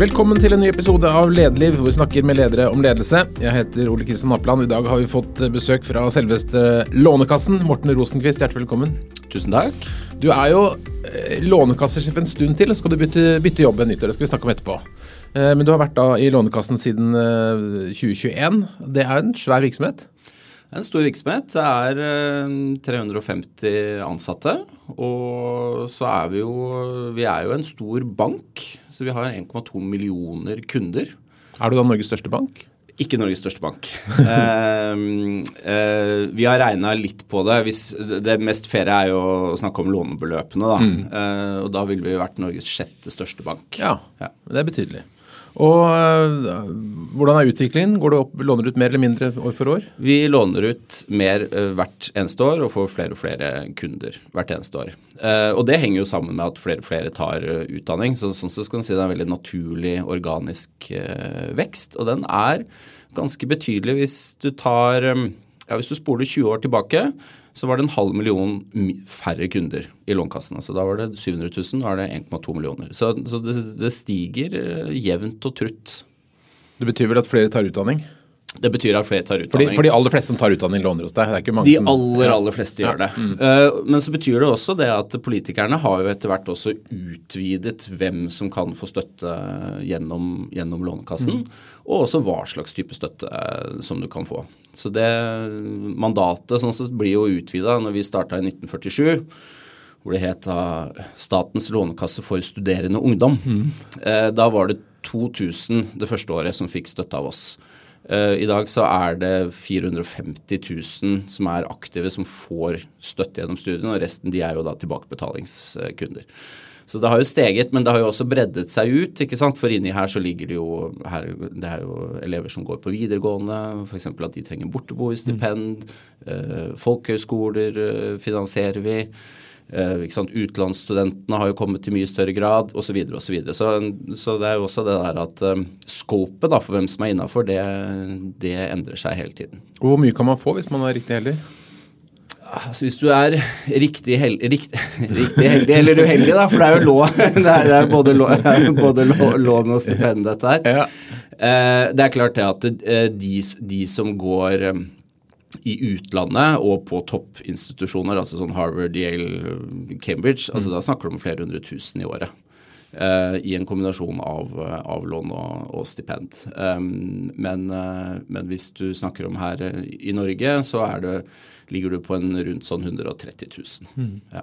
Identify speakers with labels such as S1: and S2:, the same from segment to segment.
S1: Velkommen til en ny episode av Lederliv, hvor vi snakker med ledere om ledelse. Jeg heter Ole Kristian Apland. I dag har vi fått besøk fra selveste Lånekassen. Morten Rosenkvist, hjertelig velkommen.
S2: Tusen takk.
S1: Du er jo eh, lånekassesjef en stund til, og skal du bytte, bytte jobb ved nyttår. Det skal vi snakke om etterpå. Eh, men du har vært da i Lånekassen siden eh, 2021. Det er en svær virksomhet?
S2: En stor virksomhet. Det er eh, 350 ansatte. Og så er vi jo Vi er jo en stor bank, så vi har 1,2 millioner kunder.
S1: Er du da Norges største bank?
S2: Ikke Norges største bank. eh, eh, vi har regna litt på det. Hvis, det mest faire er jo å snakke om lånebeløpene, da. Eh, og da ville vi vært Norges sjette største bank.
S1: Ja,
S2: Ja.
S1: det er betydelig. Og øh, hvordan er utviklingen? Går du opp, låner du ut mer eller mindre år for år?
S2: Vi låner ut mer eh, hvert eneste år og får flere og flere kunder hvert eneste år. Eh, og det henger jo sammen med at flere og flere tar eh, utdanning. Så sånn sett skal man si det er en veldig naturlig organisk eh, vekst. Og den er ganske betydelig hvis du tar eh, ja, Hvis du spoler 20 år tilbake, så var det en halv million færre kunder i Lånekassen. Altså da var det 700 000, nå er det 1,2 millioner. Så, så det, det stiger eh, jevnt og trutt.
S1: Det betyr vel at flere tar utdanning?
S2: Det betyr at flere tar utdanning.
S1: for de aller fleste som tar utdanning, låner hos deg. Det er ikke mange
S2: De
S1: som
S2: aller, aller fleste gjør det. Mm. men så betyr det også det at politikerne har jo etter hvert også utvidet hvem som kan få støtte gjennom, gjennom Lånekassen, og også hva slags type støtte eh, som du kan få. Så det mandatet sånn sett blir jo utvida når vi starta i 1947 hvor det het Statens lånekasse for studerende ungdom. Eh, da var det 2000 det første året som fikk støtte av oss. Eh, I dag så er det 450 000 som er aktive som får støtte gjennom studiene, og resten de er jo da tilbakebetalingskunder. Så det har jo steget, men det har jo også breddet seg ut. ikke sant? For inni her så ligger det jo her, Det er jo elever som går på videregående, f.eks. at de trenger borteboerstipend. Eh, folkehøyskoler eh, finansierer vi. Uh? Utenlandsstudentene har jo kommet i mye større grad, osv. Så, videre, og så, videre. så Så det er jo også det der at um, scopet for hvem som er innafor, det, det endrer seg hele tiden.
S1: Hvor mye kan man få hvis man er riktig heldig?
S2: Altså Hvis du er riktig, hel rikt, riktig heldig eller uheldig, da, for det er jo lån, det er, det er både, lån, både lån og stipend, dette her. Eh, det er klart det at eh, de, de som går eh, i utlandet og på toppinstitusjoner, altså sånn Harvard, Yale, Cambridge, altså da snakker du om flere hundre tusen i året. Eh, I en kombinasjon av, eh, av lån og, og stipend. Men, eh, men hvis du snakker om her i Norge, så er det, ligger du på en rundt sånn 130 000. Ja.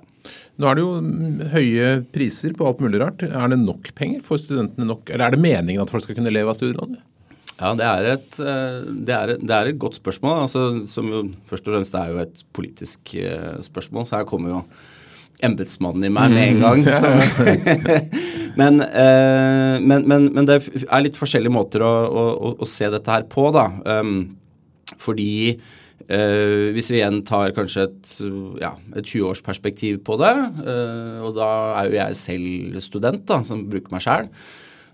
S1: Nå er det jo mm, høye priser på alt mulig rart. Er det nok penger? for studentene nok? Eller er det meningen at folk skal kunne leve av studielånet?
S2: Ja, det er, et, det, er, et- det er et godt spørsmål. Altså, som jo først og fremst er jo et politisk spørsmål. Så her kommer jo embetsmannen i meg med en gang. Så. Men, eh, men, men, men det er litt forskjellige måter å, å, å- se dette her på, da. Um, fordi eh, hvis vi igjen tar kanskje et, ja, et 20-årsperspektiv på det, eh, og da er jo jeg selv student, da, som bruker meg sjæl,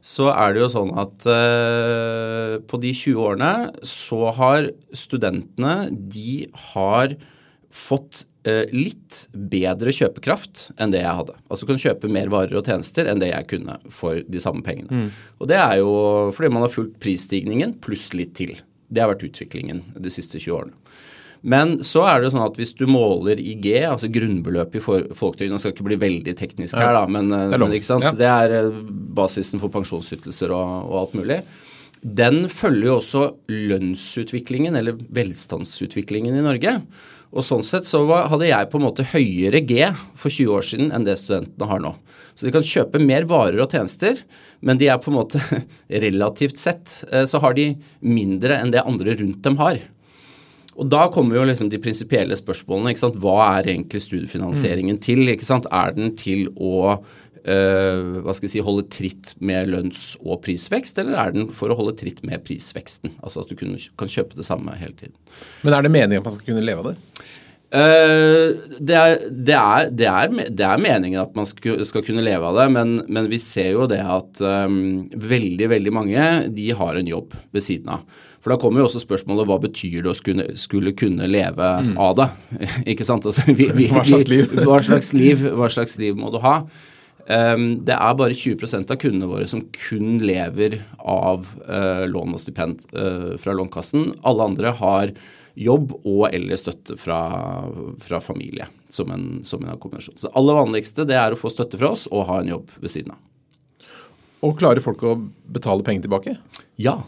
S2: så er det jo sånn at eh, på de 20 årene så har studentene De har fått litt bedre kjøpekraft enn det jeg hadde. Altså kan kjøpe mer varer og tjenester enn det jeg kunne for de samme pengene. Og det er jo fordi man har fulgt prisstigningen pluss litt til. Det har vært utviklingen de siste 20 årene. Men så er det jo sånn at hvis du måler IG, altså grunnbeløpet i folketrygden Jeg skal ikke bli veldig teknisk her, da, men, eh,
S1: Det er
S2: men?
S1: Ja.
S2: det er eh, basisen for pensjonsytelser og, og alt mulig. Den følger jo også lønnsutviklingen, eller velstandsutviklingen i Norge. Og sånn sett så hadde jeg på en måte høyere G for 20 år siden enn det studentene har nå. Så de kan kjøpe mer varer og tjenester, men de er på en måte relativt sett eh, så har de mindre enn det andre rundt dem har. Og da kommer jo liksom de prinsipielle spørsmålene. ikke sant? Hva er egentlig studiefinansieringen til? ikke sant? Er den til å eh, hva skal jeg si, holde tritt med lønns- og prisvekst, eller er den for å holde tritt med prisveksten? Altså at du kan kjøpe det samme hele tiden.
S1: Men er det meningen at man skal kunne leve av det?
S2: Eh, det, er, det, er, det, er, det er meningen at man skal, skal kunne leve av det, men, men vi ser jo det at um, veldig, veldig mange de har en jobb ved siden av. For da kommer jo også spørsmålet hva betyr det å skulle, skulle kunne leve av det? Ikke sant? Altså, vi, vi,
S1: Hva slags liv?
S2: hva slags liv? Hva slags liv må du ha? Um, det er bare 20% av kundene våre som kun lever av uh, lån og stipend uh, fra Lånekassen. Alle andre har jobb og eller støtte fra, fra familie som en, som en kombinasjon. Så det aller vanligste det er å få støtte fra oss og ha en jobb ved siden av.
S1: Og klarer folk å betale penger tilbake?
S2: Ja.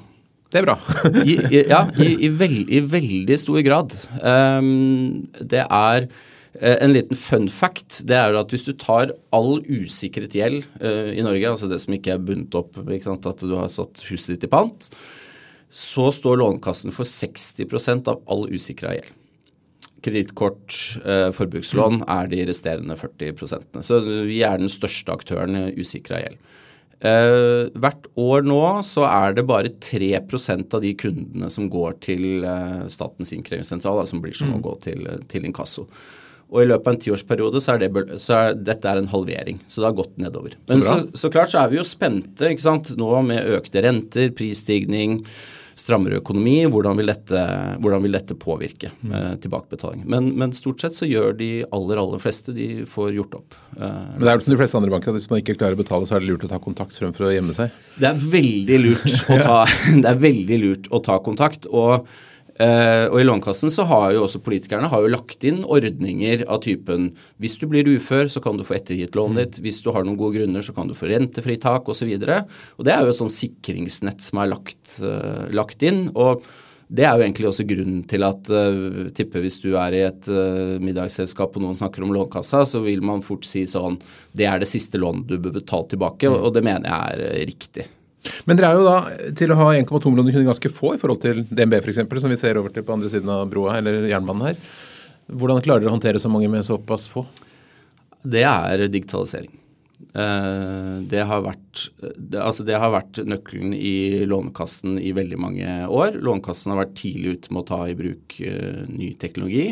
S1: Det er bra.
S2: I, i, ja, i, i, veld, i, veldig stor grad. Um, det er uh, en liten fun fact. Det er at hvis du tar all usikret gjeld uh, i Norge, altså det som ikke er bundet opp, sant, at du har satt huset ditt i pant, så står Lånekassen for 60% av all usikra gjeld. Kredittkort, eh, forbrukslån er de resterende 40% Så vi er den største aktøren i usikra gjeld. Eh, hvert år nå så er det bare 3% av de kundene som går til eh, Statens innkrevingssentral, som blir som å mm. gå til, til inkasso. Og i løpet av en tiårsperiode så er, det, så er dette er en halvering. Så det har gått nedover. Men så, så, så klart så er vi jo spente ikke sant? nå med økte renter, prisstigning strammere økonomi, hvordan vil dette, hvordan vil dette påvirke mm. eh, tilbakebetaling. Men, men, stort sett så gjør de aller, aller fleste de får gjort opp.
S1: Eh, men det er vel som de fleste andre banker at hvis man ikke klarer å betale, så er det lurt å ta kontakt fremfor å gjemme seg?
S2: Det er veldig lurt å ta, det er veldig lurt å ta kontakt. og Uh, og I Lånekassen så har jo også politikerne har jo lagt inn ordninger av typen hvis du blir ufør, så kan du få ettergitt lånet mm. ditt. Hvis du har noen gode grunner, så kan du få rentefritak osv. Det er jo et sånn sikringsnett som er lagt, uh, lagt, inn. og det er jo egentlig også grunnen til at uh, tipper hvis du er i et uh, middagsselskap og noen snakker om Lånkassa, så vil man fort si sånn Det er det siste lånet du bør betale tilbake, mm. og, og det mener jeg er riktig.
S1: Men dere er jo da til å ha 1,2 millioner kunder ganske få i forhold til DNB f.eks., som vi ser over til på andre siden av broa eller jernbanen her. Hvordan klarer dere å håndtere så mange med såpass få?
S2: Det er digitalisering. Eh, det har, vært, altså det har vært nøkkelen i Lånekassen i veldig mange år. Lånekassen har vært tidlig ute med å ta i bruk eh, ny teknologi.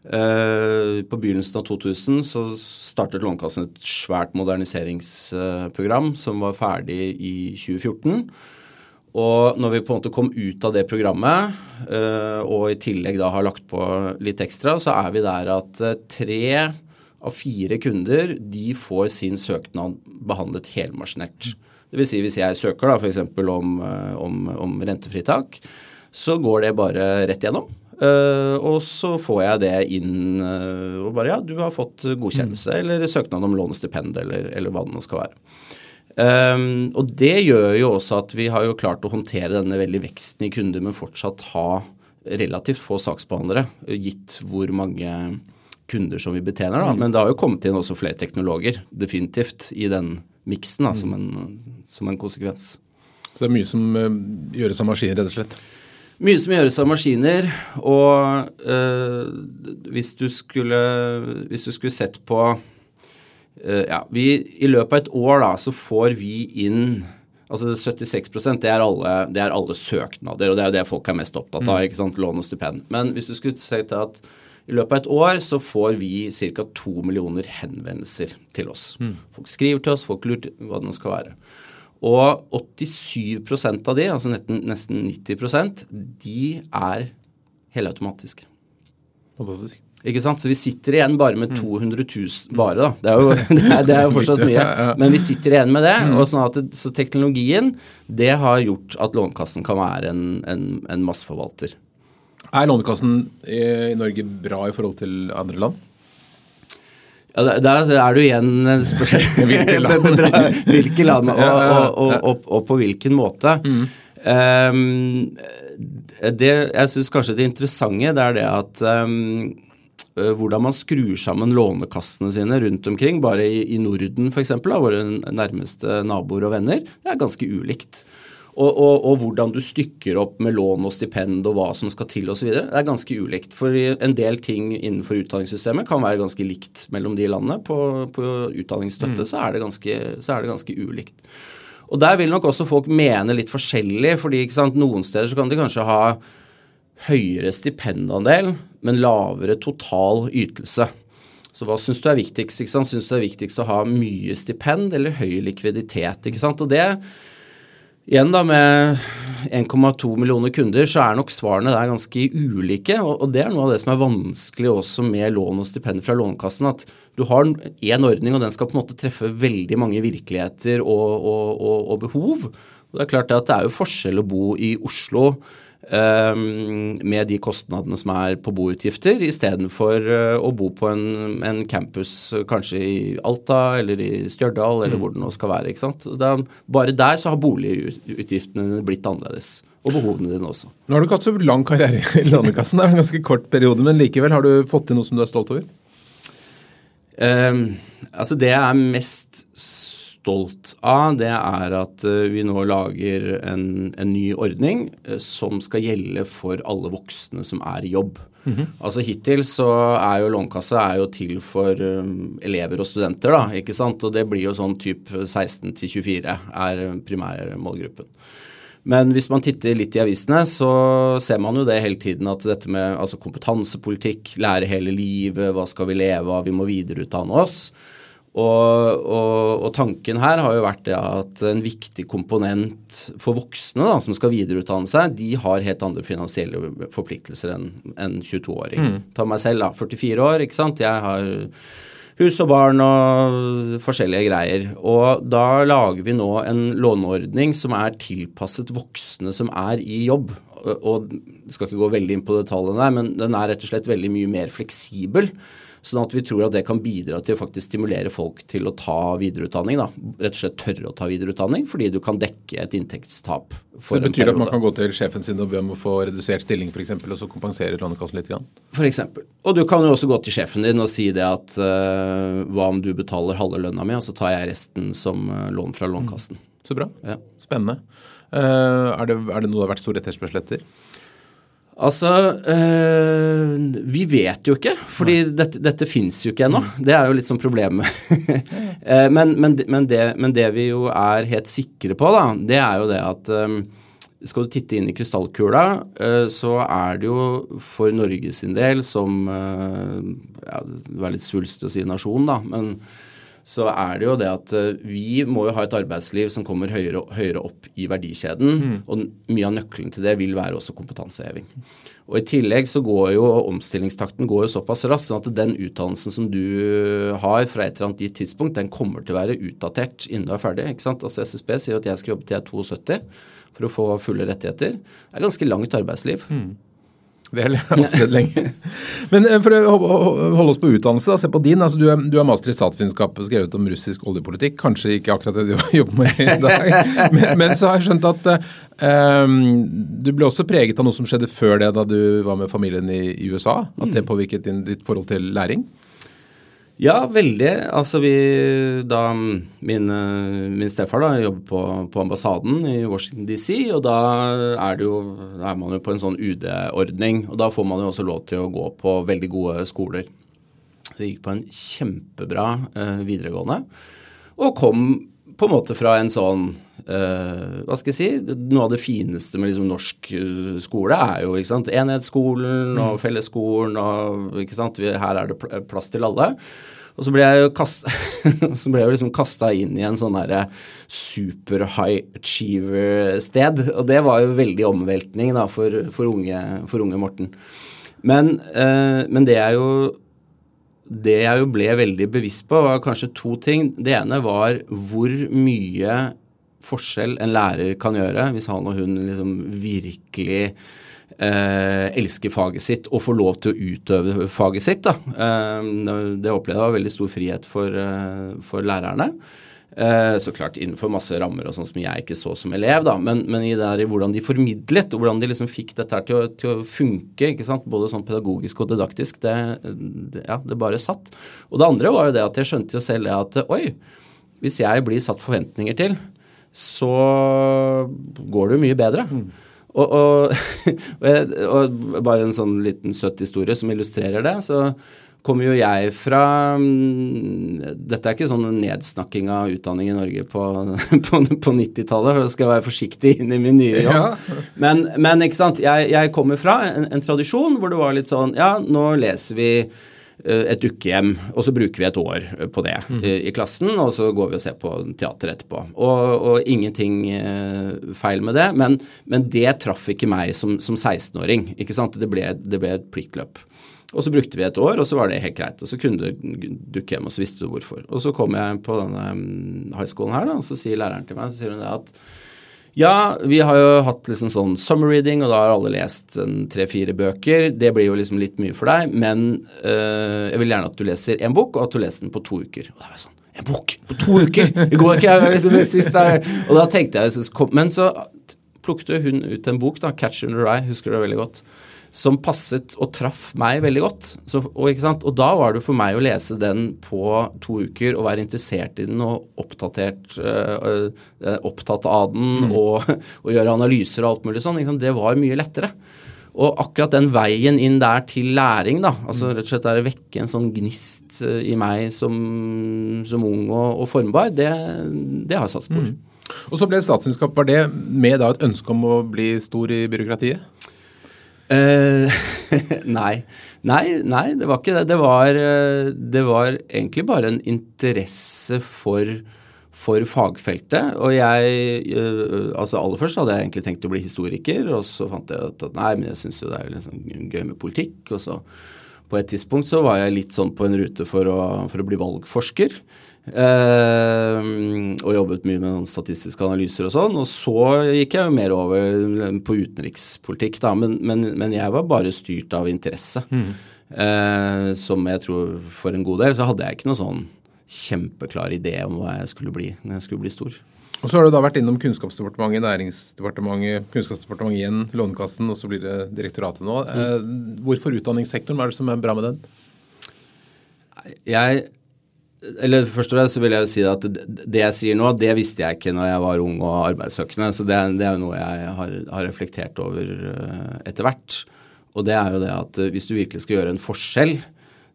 S2: Eh, på begynnelsen av 2000 så startet Lånekassen et svært moderniseringsprogram som var ferdig i 2014. Og når vi på en måte kom ut av det programmet, eh, og i tillegg da har lagt på litt ekstra, så er vi der at eh, tre av fire kunder de får sin søknad behandlet helmaskinert. Dvs. Si hvis jeg søker da f.eks. Om, om, om rentefritak, så går det bare rett gjennom. Uh, og så får jeg det inn uh, og bare ja, du har fått godkjennelse mm. eller søknad om lånestipend eller, eller hva det nå skal være. Um, og det gjør jo også at vi har jo klart å håndtere denne veldig veksten i kunder, men fortsatt ha relativt få saksbehandlere, gitt hvor mange kunder som vi betjener. da, mm. Men det har jo kommet inn også flere teknologer, definitivt, i den miksen da, mm. som, en, som en konsekvens.
S1: Så det er mye som uh, gjøres av maskiner, rett og slett?
S2: Mye som gjøres av maskiner, og øh, hvis, du skulle, hvis, du skulle, sett på øh, Ja, vi, i løpet av et år da, så får vi inn Altså 76% det er, alle, det er alle søknader, og det er jo det folk er mest opptatt av. Mm. ikke sant, Lån og stipend. Men hvis du skulle si til at i løpet av et år så får vi ca. to millioner henvendelser til oss. Mm. Folk skriver til oss, folk lurer hva det nå skal være. Og 87% av de, altså nesten, nesten 90% de er helautomatiske.
S1: Fantastisk.
S2: Ikke sant? Så vi sitter igjen bare med 200 mm. 000 bare, da. Det er jo, det er, det er jo fortsatt mye. Men vi sitter igjen med det. Mm. og sånn at Så teknologien, det har gjort at Lånekassen kan være en, en, en masseforvalter.
S1: Er Lånekassen i Norge bra i forhold til andre land?
S2: Ja, da, er du igjen Hvilke land, Hvilke land og, og, og, og, på hvilken måte. Mm. Um, det, jeg syns kanskje det interessante det er det at um, hvordan man skrur sammen lånekassene sine rundt omkring, bare i, i Norden f.eks., våre nærmeste naboer og venner, det er ganske ulikt. Og, og, og, hvordan du stykker opp med lån og stipend og hva som skal til osv. Det er ganske ulikt. For en del ting innenfor utdanningssystemet kan være ganske likt mellom de landene. På, på utdanningsstøtte mm. så, er ganske, så, er det ganske, ulikt. Og der vil nok også folk mene litt forskjellig, fordi sant, noen steder så kan de kanskje ha høyere stipendandel, men lavere total ytelse. Så hva syns du er viktigst? Syns du det er viktigst å ha mye stipend eller høy likviditet? Og det Igjen da med 1,2 millioner kunder, så er nok svarene der ganske ulike. Og, og det er noe av det som er vanskelig også med lån og stipend fra Lånekassen. At du har én ordning, og den skal på en måte treffe veldig mange virkeligheter og, og, og behov. Og det er klart at det er jo forskjell å bo i Oslo med de kostnadene som er på boutgifter, istedenfor uh, å bo på en, en, campus kanskje i Alta eller i Stjørdal eller mm. hvor det nå skal være. ikke sant? Er, bare der så har boligutgiftene blitt annerledes. Og behovene dine også.
S1: Nå har du ikke hatt så lang karriere i Lånekassen, det er en ganske kort periode, men likevel har du fått til noe som du er stolt over?
S2: Um, altså det jeg er mest stolt av, det er at eh, vi nå lager en, en ny ordning eh, som skal gjelde for alle voksne som er i jobb. Mm -hmm. Altså Hittil så er jo Lånekassa er jo til for um, elever og studenter, da, ikke sant. Og det blir jo sånn type 16 til 24 er primærmålgruppen. Men hvis man titter litt i avisene, så ser man jo det hele tiden at dette med altså kompetansepolitikk, lære hele livet, hva skal vi leve av, vi må videreutdanne oss. Og, og, og, tanken her har jo vært det at en viktig komponent for voksne da, som skal videreutdanne seg, de har helt andre finansielle forpliktelser enn en 22-åring. Mm. Ta meg selv, da. 44 år, ikke sant. Jeg har hus og barn og forskjellige greier. Og da lager vi nå en låneordning som er tilpasset voksne som er i jobb. Og jeg skal ikke gå veldig inn på detaljene der, men den er rett og slett veldig mye mer fleksibel. Sånn at vi tror at det kan bidra til å faktisk stimulere folk til å ta videreutdanning. Da. Rett og slett tørre å ta videreutdanning, fordi du kan dekke et inntektstap.
S1: Så det betyr at man kan gå til sjefen sin og be om å få redusert stilling f.eks., og så kompensere Lånekassen litt? Grann.
S2: For eksempel. Og du kan jo også gå til sjefen din og si det at uh, hva om du betaler halve lønna mi, og så tar jeg resten som uh, lån fra Lånekassen. Mm.
S1: Så bra. Ja. Spennende. Uh, er, det, er det noe det har vært stor etterspørsel etter?
S2: Altså øh, Vi vet jo ikke, fordi dette, dette fins jo ikke ennå. Det er jo litt sånn problemet. Eh, men, men, men, det, men, det, vi jo er helt sikre på, da, det er jo det at øh, skal du titte inn i krystallkula, øh, så er det jo for Norge sin del som ja, Det er litt svulstig å si nasjon, da. men så er det jo det at eh, vi må jo ha et arbeidsliv som kommer høyere, høyere opp i verdikjeden. Mm. Og mye av nøkkelen til det vil være også kompetanseheving. Og I tillegg så går jo omstillingstakten går jo såpass raskt sånn at den utdannelsen som du har fra et eller annet gitt tidspunkt, den kommer til å være utdatert innen du er ferdig. ikke sant? Altså SSB sier at jeg skal jobbe til jeg er 72 for å få fulle rettigheter. Det er ganske langt arbeidsliv. Mm.
S1: Det er sett lenge. Men eh, for å holde oss på utdannelse, da, se på din. altså Du er, du er master i statsvitenskap og skrevet om russisk oljepolitikk. Kanskje ikke akkurat det du jobber med i dag. Men, men, så har jeg skjønt at um, du ble også preget av noe som skjedde før det, da du var med familien i, i USA. At det mm. påvirket din, ditt forhold til læring?
S2: Ja, veldig. Altså vi Da min, min stefar da jobber på, på, ambassaden i Washington DC, og da er, jo, er man jo på en sånn UD-ordning. Og da får man jo også lov til å gå på veldig gode skoler. Så jeg gikk på en kjempebra eh, videregående, og kom på en måte fra en sånn Hva skal jeg si Noe av det fineste med liksom norsk uh, skole er jo ikke sant, enhetsskolen og mm. fellesskolen og ikke sant, vi, Her er det plass til alle. Og så ble jeg jo kasta, så ble jeg jo liksom kasta inn i en sånn her super high achiever-sted. Og det var jo veldig omveltning da for, for, unge, for unge, Morten. Men, uh, men det er jo det jeg jo ble veldig bevisst på, var kanskje to ting. Det ene var hvor mye forskjell en lærer kan gjøre hvis han og hun liksom virkelig eh, elsker faget sitt og får lov til å utøve faget sitt. Eh, det opplevde jeg var veldig stor frihet for, eh, for lærerne. Eh, så klart innenfor masse rammer og sånn som jeg ikke så som elev, da, men, men i, der, i hvordan de formidlet, og hvordan de liksom fikk dette her til å, til å funke, både sånn pedagogisk og didaktisk, det, det, ja, det bare satt. Og det andre var jo det at jeg skjønte jo selv at oi, hvis jeg blir satt forventninger til, så går det jo mye bedre. Mm. Og, og, og, bare en sånn liten søt historie som illustrerer det. så kommer jo jeg fra mm, Dette er ikke sånn nedsnakking av utdanning i Norge på, på, på 90-tallet. Da skal jeg være forsiktig inn i min nye jobb. Ja. Men, men, ikke sant, jeg, jeg kommer fra en, en, tradisjon hvor det var litt sånn Ja, nå leser vi et dukkehjem, og så bruker vi et år på det mm. i, i, klassen, og så går vi og ser på teater etterpå. Og, og ingenting eh, feil med det, men, men, det traff ikke meg som, som 16-åring. ikke sant? Det ble, det ble et pliktløp. Og så brukte vi et år, og så var det helt greit. Og så kunne du dukke hjem, og så visste du hvorfor. Og så kom jeg på denne mm, high schoolen her, da, og så sier læreren til meg så sier hun det at ja, vi har jo hatt liksom sånn summer reading, og da har alle lest tre-fire bøker. Det blir jo liksom litt mye for deg, men øh, jeg vil gjerne at du leser én bok, og at du leser den på to uker. Og da var jeg sånn En bok på to uker! Det går ikke! Jeg, liksom, sist, og da tenkte jeg Men så plukket hun ut en bok, da, 'Catch Under Eye', husker du det veldig godt som passet og traff meg veldig godt. Så, og, og, da var det for meg å lese den på to uker og være interessert i den og oppdatert, øh, øh, opptatt av den mm. og, og, gjøre analyser og alt mulig sånn. Det var mye lettere. Og akkurat den veien inn der til læring, da, altså rett og slett der å vekke en sånn gnist i meg som, som ung og, og formbar, det, det, har satt spor. Mm.
S1: Og så ble statsvitenskap, var det med da et ønske om å bli stor i byråkratiet?
S2: Uh, nei. nei. Nei, det var ikke det. Det var, eh, det var egentlig bare en interesse for, for fagfeltet. Og jeg uh, altså Aller først hadde jeg egentlig tenkt å bli historiker, og så fant jeg at nei, men jeg syns jo det er liksom gøy med politikk. Og så på et tidspunkt så var jeg litt sånn på en rute for å, for å bli valgforsker. Uh, og jobbet mye med statistiske analyser og sånn. Og så gikk jeg jo mer over på utenrikspolitikk, da. Men, men, men jeg var bare styrt av interesse. Mm. Eh, som jeg tror for en god del så hadde jeg ikke noe sånn kjempeklar idé om hva jeg skulle bli når jeg skulle bli stor.
S1: Og Så har du da vært innom Kunnskapsdepartementet, Næringsdepartementet, Kunnskapsdepartementet igjen, Lånekassen, og så blir det direktoratet nå. Mm. Eh, hvorfor utdanningssektoren? Hva er det som er bra med den?
S2: Jeg eller først og fremst så vil jeg jo si at det jeg sier nå, det visste jeg ikke når jeg var ung og arbeidssøkende. Så det, det er jo noe jeg har, har, reflektert over eh, etter hvert. Og det er jo det at eh, hvis du virkelig skal gjøre en forskjell,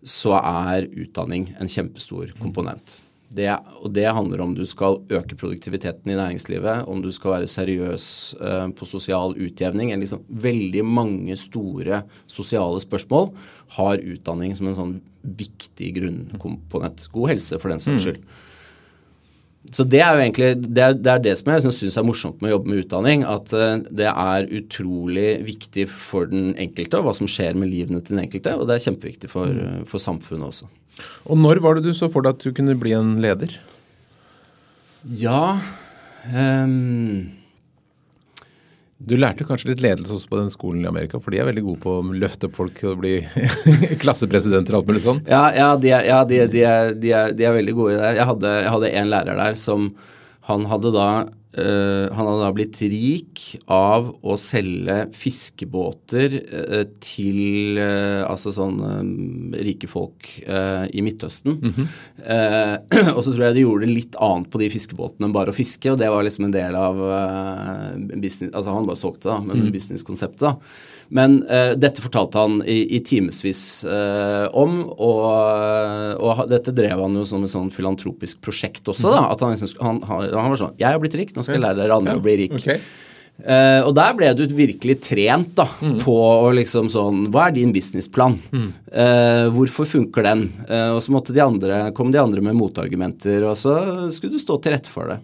S2: så er utdanning en kjempestor komponent. Det, og det handler om du skal øke produktiviteten i næringslivet, om du skal være seriøs eh, på sosial utjevning. Liksom, veldig mange store sosiale spørsmål har utdanning som en sånn viktig grunnkomponent. God helse, for den saks mm. skyld. Mm. Så det er jo egentlig det er det, er det som jeg syns er morsomt med å jobbe med utdanning. At uh, det er utrolig viktig for den enkelte, og hva som skjer med livene til den enkelte. Og det er kjempeviktig for, uh, for samfunnet også.
S1: Og når var det du så for deg at du kunne bli en leder?
S2: Ja um
S1: du lærte kanskje litt ledelse også på den skolen i Amerika, for de er veldig gode på å løfte opp folk og bli klassepresidenter og alt mulig sånn?
S2: Ja, ja, de, er, ja de, de, er, de, er, de, er, veldig gode i det. Jeg hadde, en lærer der som han hadde da Uh, han hadde da blitt rik av å selge fiskebåter uh, til uh, altså sånn rike folk i Midtøsten. Mm -hmm. og så tror jeg de gjorde litt annet på de fiskebåtene enn bare å fiske, og det var liksom en del av business Altså han bare solgte, da, men mm. businesskonseptet, da. Men uh, dette fortalte han i, i timevis uh, om, og, og, dette drev han jo som et sånn filantropisk prosjekt også. da, at Han, liksom, han, han, han var sånn 'Jeg har blitt rik, nå skal jeg lære dere andre å bli rik'. Okay. Uh, og der ble du virkelig trent da, mm. på liksom sånn Hva er din businessplan? Mm. Uh, hvorfor funker den? Uh, og så måtte de andre, kom de andre med motargumenter, og så skulle du stå til rette for det.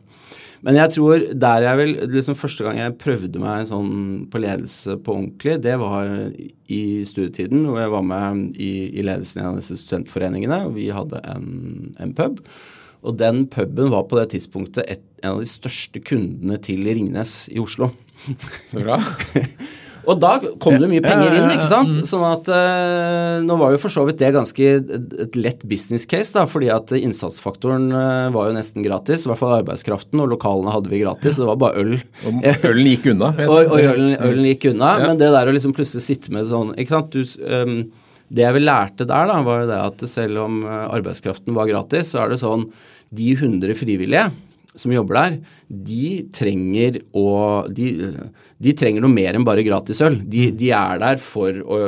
S2: Men jeg tror der jeg vil liksom Første gang jeg prøvde meg sånn på ledelse på ordentlig, det var i studietiden, hvor jeg var med i, i ledelsen i en av disse studentforeningene. og Vi hadde en, en, pub. Og den puben var på det tidspunktet et, en av de største kundene til Ringnes i Oslo.
S1: Så bra.
S2: Og da kom det mye penger inn, ikke sant. Mm. Sånn at uh, Nå var jo for så vidt det ganske et lett business case, da, fordi at innsatsfaktoren uh, var jo nesten gratis. I hvert fall arbeidskraften, og lokalene hadde vi gratis. Det var bare øl.
S1: Og ølen gikk unna.
S2: og, og ølen, ølen, gikk unna. Ja. Men det der å liksom plutselig sitte med sånn ikke sant, du, um, Det jeg vel lærte der, da, var jo det at selv om eh, arbeidskraften var gratis, så er det sånn De 100 frivillige som jobber der, de trenger å de, de, trenger noe mer enn bare gratis øl. De, de er der for å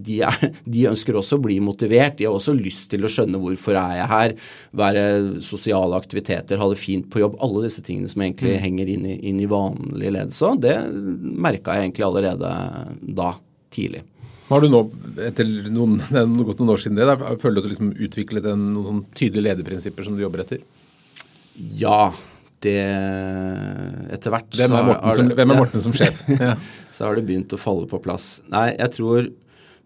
S2: de, er, de, ønsker også å bli motivert. De har også lyst til å skjønne hvorfor er jeg her, være sosiale aktiviteter, ha det fint på jobb. Alle disse tingene som egentlig mm. henger inn i, inn i vanlig ledelse. Det merka jeg egentlig allerede da, tidlig.
S1: Har du nå, etter noen, gått noen år siden det, føler du at du liksom utviklet en, noen sånn tydelige lederprinsipper som du jobber etter?
S2: Ja, det Etter hvert
S1: Hvem er Morten, som, hvem er Morten som sjef?
S2: Ja. så har det begynt å falle på plass. Nei, jeg tror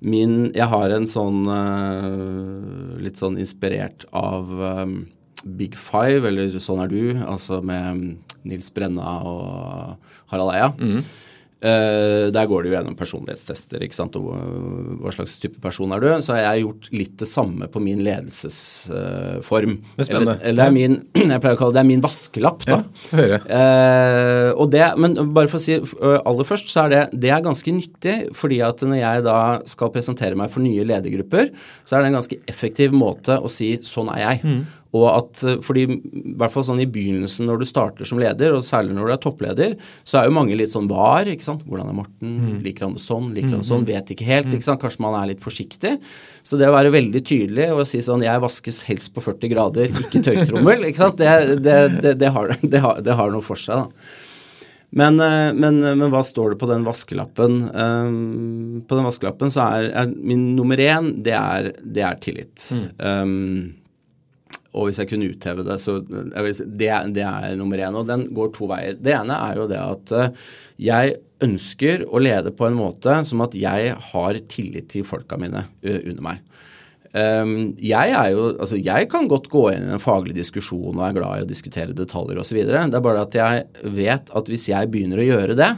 S2: min Jeg har en sånn uh, Litt sånn inspirert av um, Big Five, eller Sånn er du, altså med Nils Brenna og Harald Eia. Mm. Uh, der går det jo gjennom personlighetstester. ikke sant, og uh, Hva slags type person er du? Så har jeg gjort litt det samme på min ledelsesform.
S1: Det er spennende.
S2: Eller, eller min, jeg pleier å kalle det, det er min vaskelapp. da.
S1: Ja.
S2: Uh, og det, men bare for å si aller først, så er det, det er ganske nyttig. fordi at når jeg da skal presentere meg for nye ledergrupper, så er det en ganske effektiv måte å si 'sånn er jeg'. Mm. Og at, eh, fordi i hvert fall sånn I begynnelsen når du starter som leder, og særlig når du er toppleder, så er jo mange litt sånn var. ikke sant? Hvordan er Morten? Mm. Liker han det sånn? Liker han det sånn? Mm. Vet ikke helt. ikke sant? Kanskje man er litt forsiktig. Så det å være veldig tydelig og si sånn Jeg vaskes helst på 40 grader, ikke tørketrommel. ikke sant? Det, det, det, det har, har, har, noe for seg, da. Men, eh, men, men, hva står det på den vaskelappen? Um, på den vaskelappen så er, er min nummer én, det er, det er tillit. Mm. Um, og hvis jeg kunne utheve det, så det, det, er nummer én. Og den går to veier. Det ene er jo det at eh, jeg ønsker å lede på en måte som at jeg har tillit til folka mine uh, under meg. Um, jeg jo, altså jeg kan godt gå inn i en faglig diskusjon og er glad i å diskutere detaljer osv. Det er bare at jeg vet at hvis jeg begynner å gjøre det,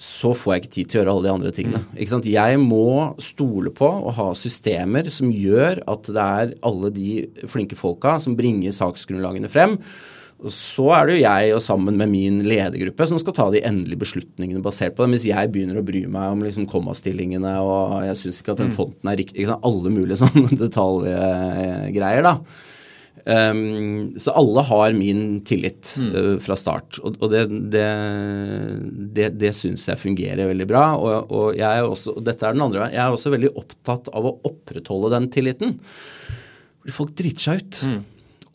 S2: så får jeg ikke tid til å gjøre alle de andre tingene. Mm. Jeg må stole på og ha systemer som gjør at det er alle de flinke folka som bringer saksgrunnlagene frem. Så er det jo jeg og sammen med min ledergruppe som skal ta de endelige beslutningene basert på det. Hvis jeg begynner å bry meg om liksom kommastillingene og jeg syns ikke at den mm. fonten er riktig Alle mulige sånne detaljgreier, da. Um, så alle har min tillit mm. uh, fra start, og, og det, det, det, det syns jeg fungerer veldig bra. Og, og, jeg er også, og dette er den andre jeg er også veldig opptatt av å opprettholde den tilliten. Fordi folk driter seg ut. Mm.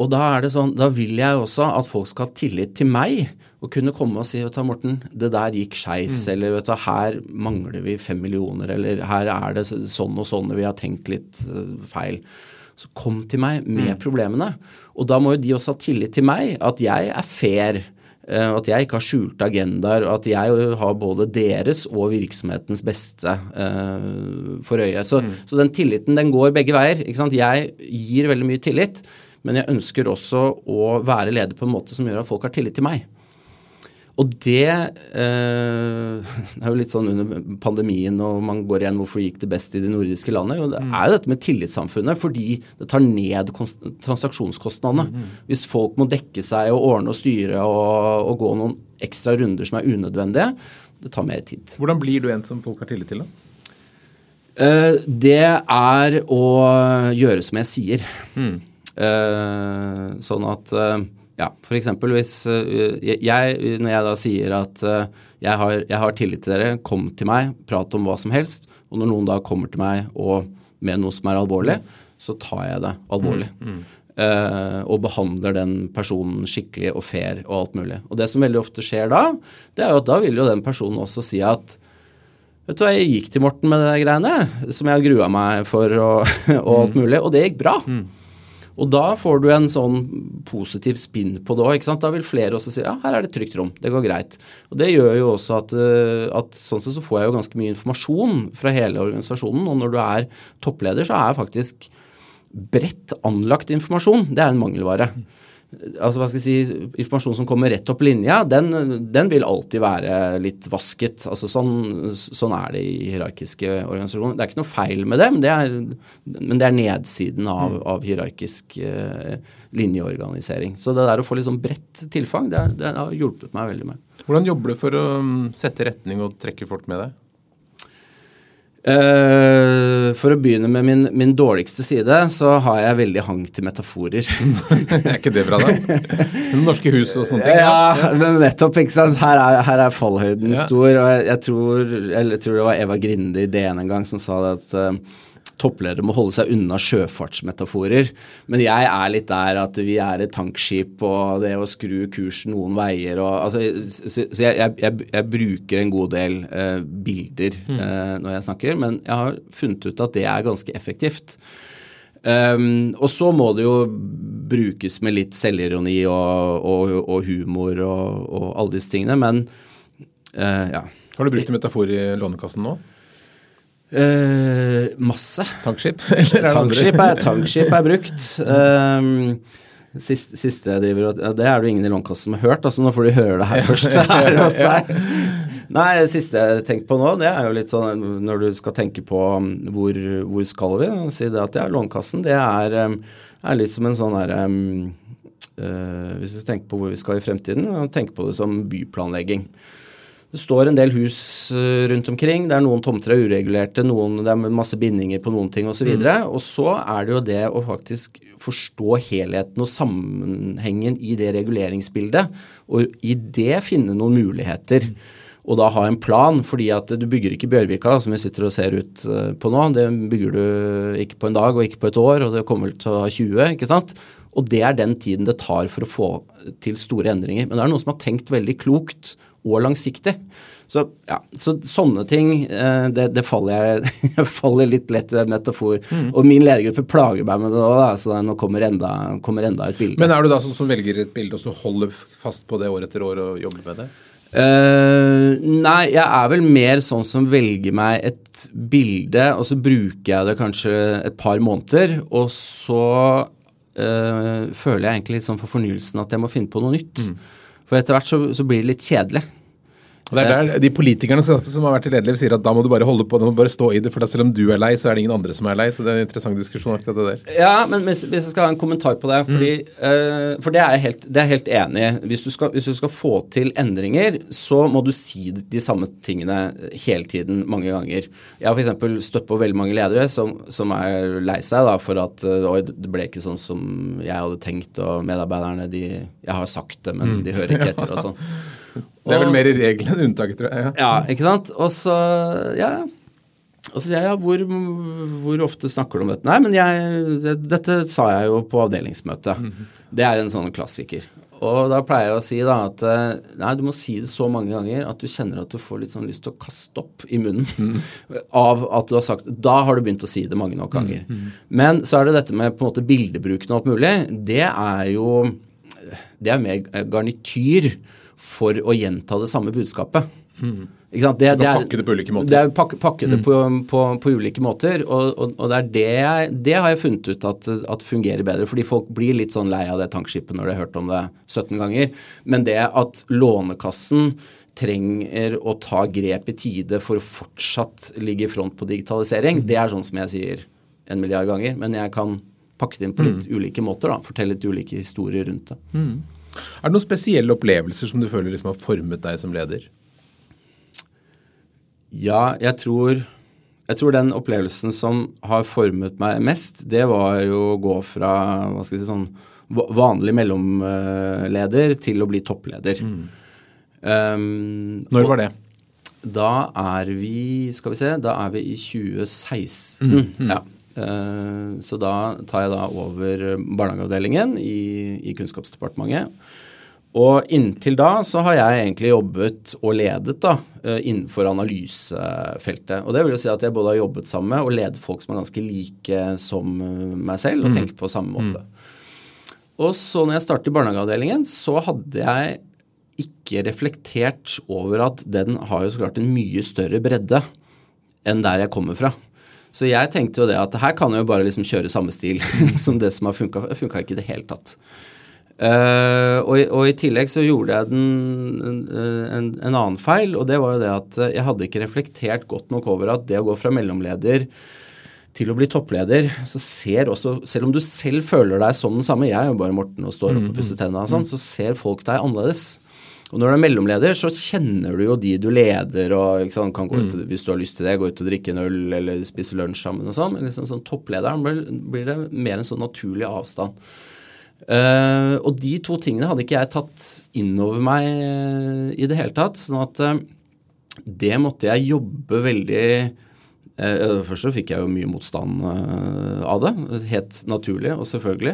S2: Og da er det sånn, da vil jeg også at folk skal ha tillit til meg og kunne komme og si vet du, Morten, det der gikk skeis, mm. eller vet du, her mangler vi fem millioner, eller her er det sånn og sånn, vi har tenkt litt uh, feil. Så kom til meg med mm. problemene. Og da må jo de også ha tillit til meg, at jeg er fair. Eh, at jeg ikke har skjulte agendaer, og at jeg har både deres og virksomhetens beste uh, for øye. Så, mm. så, den tilliten den går begge veier. ikke sant? Jeg gir veldig mye tillit, men jeg ønsker også å være leder på en måte som gjør at folk har tillit til meg. Og det eh, er jo litt sånn under pandemien og man går igjen hvorfor gikk det best i de nordiske landene. Jo, det mm. er jo dette med tillitssamfunnet fordi det tar ned transaksjonskostnadene. Mm, mm. Hvis folk må dekke seg og ordne og styre og, og, gå noen ekstra runder som er unødvendige, det tar mer tid.
S1: Hvordan blir du en som folk har tillit til, da?
S2: Eh, det er å gjøre som jeg sier. Mm. Eh, sånn at eh, ja, f.eks. hvis uh, jeg, Når jeg da sier at uh, jeg, har, jeg, har, tillit til dere, kom til meg, prat om hva som helst. Og når noen da kommer til meg og, med noe som er alvorlig, så tar jeg det alvorlig. Mm, mm. Uh, og behandler den personen skikkelig og fair og alt mulig. Og det som veldig ofte skjer da, det er jo at da vil jo den personen også si at Vet du hva, jeg gikk til Morten med de greiene som jeg har grua meg for og, og alt mm. mulig, og det gikk bra. Mm. Og da får du en sånn positiv spinn på det òg. Da vil flere også si ja, her er det trygt rom, det går greit. Og Det gjør jo også at, eh, at sånn sett så får jeg jo ganske mye informasjon fra hele organisasjonen. Og når du er toppleder, så er faktisk bredt anlagt informasjon det er en mangelvare altså hva skal jeg si, informasjon som kommer rett opp linja, den, den vil alltid være litt vasket. altså Sånn, sånn er det i hierarkiske organisasjoner. Det er ikke noe feil med det, men det er, men det er nedsiden av, mm. av hierarkisk eh, linjeorganisering. Så det der å få litt sånn bredt tilfang, det, det har hjulpet meg veldig med.
S1: Hvordan jobber du for å um, sette retning og trekke folk med deg?
S2: Uh, for å begynne med min, min, dårligste side, så har jeg veldig hang til metaforer.
S1: er ikke det bra, da? Norske hus og sånne ting?
S2: Ja, men nettopp. ikke sant? Her er, her er fallhøyden ja. stor. og jeg, jeg, tror, jeg, tror, det var Eva Grinde i DN en gang som sa det at uh, toppledere må holde seg unna sjøfartsmetaforer. Men jeg er litt der at vi er et tankskip, og det å skru kursen noen veier og altså, Så, så jeg, jeg, jeg, bruker en god del eh, bilder mm. eh, når jeg snakker, men jeg har funnet ut at det er ganske effektivt. Um, og så må det jo brukes med litt selvironi og, og, og humor og, og, alle disse tingene, men uh, ja.
S1: Har du brukt en metafor i Lånekassen nå?
S2: Uh, masse.
S1: Tankskip?
S2: tankskip, er, tankskip er brukt. Um, Siste, siste jeg driver og Det er det jo ingen i Lånkassen som har hørt, altså nå får de høre det her først. her hos deg. Nei, det siste jeg tenker på nå, det er jo litt sånn når du skal tenke på um, hvor, hvor skal vi, si det at det er Lånkassen, Det er, um, er litt som en sånn derre um, uh, Hvis du tenker på hvor vi skal i fremtiden, tenk på det som byplanlegging. Det står en del hus uh, rundt omkring. Det er noen tomter er uregulerte, noen, det er masse bindinger på noen ting osv. Og, så mm. og så er det jo det å faktisk forstå helheten og sammenhengen i det reguleringsbildet, og i det finne noen muligheter. Og da ha en plan, fordi at du bygger ikke Bjørvika, som vi sitter og ser ut eh, på nå. Det bygger du ikke på en dag og ikke på et år, og det kommer vel til å ha 20, ikke sant. Og det er den tiden det tar for å få til store endringer. Men det er noen som har tenkt veldig klokt og langsiktig. Så, ja, så sånne ting, eh, det, det faller jeg, jeg faller litt lett i en metafor. Mm. Og min ledergruppe plager meg med det òg, så nå kommer enda, kommer enda, et bilde.
S1: Men er du da sånn som velger et bilde og så holder fast på det år etter år og jobber med det?
S2: Uh, nei, jeg er vel mer sånn som velger meg et bilde, og så bruker jeg det kanskje et par måneder, og så uh, føler jeg egentlig litt sånn for fornyelsen at jeg må finne på noe nytt. Mm. For etter hvert så, så blir det litt kjedelig.
S1: Det er der De politikerne som har vært i lederliv, sier at da må du bare holde på, du må bare stå i det. For selv om du er lei, så er det ingen andre som er lei. Så det er en interessant diskusjon. akkurat det der.
S2: Ja, men hvis, hvis jeg skal ha en kommentar på det fordi, mm. uh, For det er jeg helt, det er helt enig i. Hvis, hvis, du skal få til endringer, så må du si de samme tingene hele tiden, mange ganger. Jeg har f.eks. støtt på veldig mange ledere som, som er lei seg da, for at uh, det ble ikke sånn som jeg hadde tenkt, og medarbeiderne de Jeg har sagt det, men mm. de hører ikke etter og sånn.
S1: Det er vel mer regelen enn unntaket, tror jeg.
S2: Ja. ja, ikke sant. Og så, ja. Og så sier jeg ja, hvor, hvor, ofte snakker du om dette? Nei, men jeg, dette sa jeg jo på avdelingsmøtet. Mm -hmm. Det er en sånn klassiker. Og da pleier jeg å si da at eh, nei, du må si det så mange ganger at du kjenner at du får litt sånn lyst til å kaste opp i munnen mm. av at du har sagt Da har du begynt å si det mange nok ganger. Mm. Men så er det dette med på en måte bildebruken og alt mulig. Det er jo Det er mer garnityr for å gjenta det samme budskapet.
S1: Mm. Ikke sant? Det, det er, pakke det på ulike måter.
S2: Det er pakke, pakke det mm. på, på, på, ulike måter. Og, og, og det, er det, det, har jeg funnet ut at, at, fungerer bedre. Fordi folk blir litt sånn lei av det tankskipet når de har hørt om det 17 ganger. Men det at Lånekassen trenger å ta grep i tide for å fortsatt ligge i front på digitalisering, mm. det er sånn som jeg sier en milliard ganger. Men jeg kan pakke det inn på litt mm. ulike måter. da, Fortelle litt ulike historier rundt det.
S1: Mm. Er det noen spesielle opplevelser som du føler liksom har formet deg som leder?
S2: Ja, jeg tror, jeg tror den opplevelsen som har formet meg mest, det var jo å gå fra hva skal jeg si, sånn vanlig mellomleder til å bli toppleder. Mm.
S1: Um, Når var det?
S2: Da er vi Skal vi se, da er vi i 2016. Mm, mm. Ja. Uh, så da tar jeg da over barnehageavdelingen i, i Kunnskapsdepartementet. Og inntil da så har jeg egentlig jobbet og ledet da, eh, innenfor analysefeltet. Og det vil jo si at jeg både har jobbet sammen med og ledet folk som er ganske like som eh, meg selv, og mm. tenker på samme måte. Mm. Og så når jeg startet i barnehageavdelingen, så hadde jeg ikke reflektert over at den har jo så klart en mye større bredde enn der jeg kommer fra. Så jeg tenkte jo det at her kan jeg jo bare liksom kjøre samme stil som det som har funka. Det funka ikke i det hele tatt. Uh, og, og, i tillegg så gjorde jeg den, en, en, en, annen feil, og det var jo det at jeg hadde ikke reflektert godt nok over at det å gå fra mellomleder til å bli toppleder, så ser også Selv om du selv føler deg som den samme, jeg er jo bare Morten og står opp og pusser tennene sånn, mm. så ser folk deg annerledes. Og når du er mellomleder, så kjenner du jo de du leder, og sant, kan gå ut, mm. hvis du har lyst til det, gå ut og drikke en øl eller spise lunsj sammen og sånn. Men liksom, sånn topplederen blir, blir det mer en sånn naturlig avstand. Uh, og de to tingene hadde ikke jeg tatt inn over meg uh, i det hele tatt. sånn at uh, det måtte jeg jobbe veldig først så fikk jeg jo mye motstand av det, helt naturlig og selvfølgelig.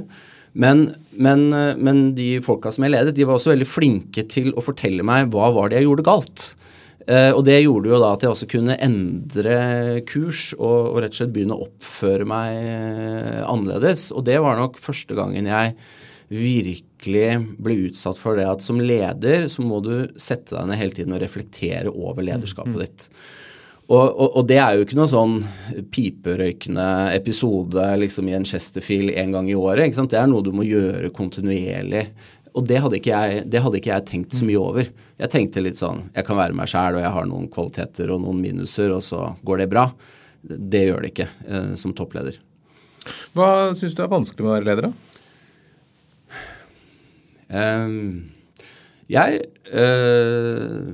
S2: Men, men, eh, men, de folka som jeg ledet, de var også veldig flinke til å fortelle meg hva var det jeg gjorde galt. Uh, og det gjorde jo da at jeg også kunne endre kurs og, og, rett og slett begynne å oppføre meg annerledes. Og det var nok første gangen jeg virkelig ble utsatt for det at som leder så må du sette deg ned hele tiden og reflektere over lederskapet mm. ditt. Og, og, og, det er jo ikke noen sånn piperøykende episode liksom i en Chesterfield en gang i året. Det er noe du må gjøre kontinuerlig. Og det hadde, jeg, det hadde, ikke jeg, tenkt så mye over. Jeg tenkte litt sånn Jeg kan være meg sjæl, og jeg har noen kvaliteter og noen minuser, og så går det bra. Det gjør det ikke eh, som toppleder.
S1: Hva syns du er vanskelig med å være leder, da?
S2: Um, jeg uh,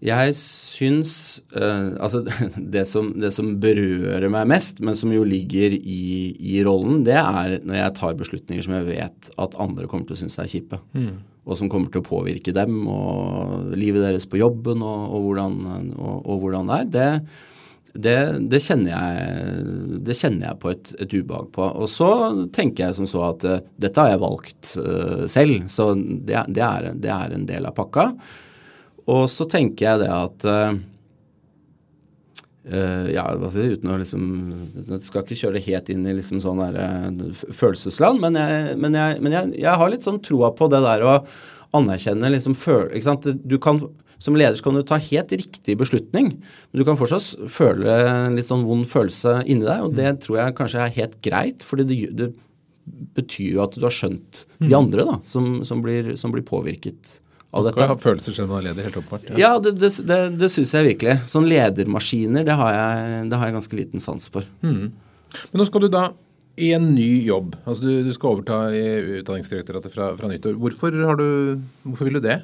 S2: jeg syns uh, Altså, det som, det som, berører meg mest, men som jo ligger i, i, rollen, det er når jeg tar beslutninger som jeg vet at andre kommer til å synes er kjipe. Mm. Og som kommer til å påvirke dem og livet deres på jobben og, og, hvordan, og, og hvordan, det er. Det, det, det, kjenner jeg, det, kjenner jeg, på et, et, ubehag på. Og så tenker jeg som så at uh, dette har jeg valgt uh, selv, så det, er, det er en del av pakka. Og så tenker jeg det at uh, ja, altså, uten å liksom Du skal ikke kjøre det helt inn i liksom sånn der, uh, følelsesland, men, jeg, men, jeg, men jeg, jeg, har litt sånn troa på det der å anerkjenne liksom føl... ikke sant? Du kan, som leder så kan du ta helt riktig beslutning, men du kan fortsatt føle en litt sånn vond følelse inni deg, og det tror jeg kanskje er helt greit, fordi det, det betyr jo at du har skjønt de mm. andre da, som, som, blir, som blir påvirket
S1: man skal ha følelser selv om man er leder, helt åpenbart.
S2: Ja, ja det, det, det, det syns jeg virkelig. Sånn ledermaskiner, det har jeg, det har jeg ganske liten sans for. Mm.
S1: Men nå skal du da i en ny jobb. Altså du, du skal overta i Utdanningsdirektoratet fra, fra nyttår. Hvorfor, du, hvorfor vil du det?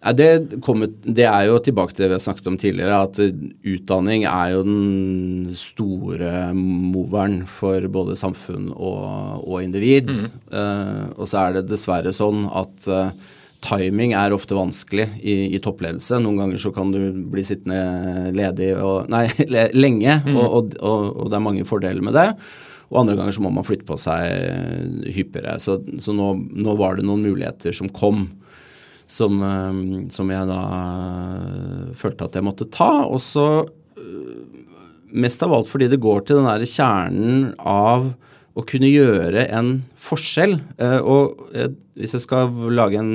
S2: Det, kommet, det, er jo tilbake til det vi har snakket om tidligere, at utdanning er jo den store moveren for både samfunn og, og individ. Mm. Uh, og så er det dessverre sånn at uh, timing er ofte vanskelig i, i, toppledelse. Noen ganger så kan du bli sittende ledig og, nei, lenge, mm. og, og, og, det er mange fordeler med det. Og andre ganger så må man flytte på seg hyppigere. Så, så nå, nå, var det noen muligheter som kom, som, eh, som jeg da eh, følte at jeg måtte ta. Og så eh, mest av alt fordi det går til den der kjernen av å kunne gjøre en forskjell. Og hvis jeg skal lage en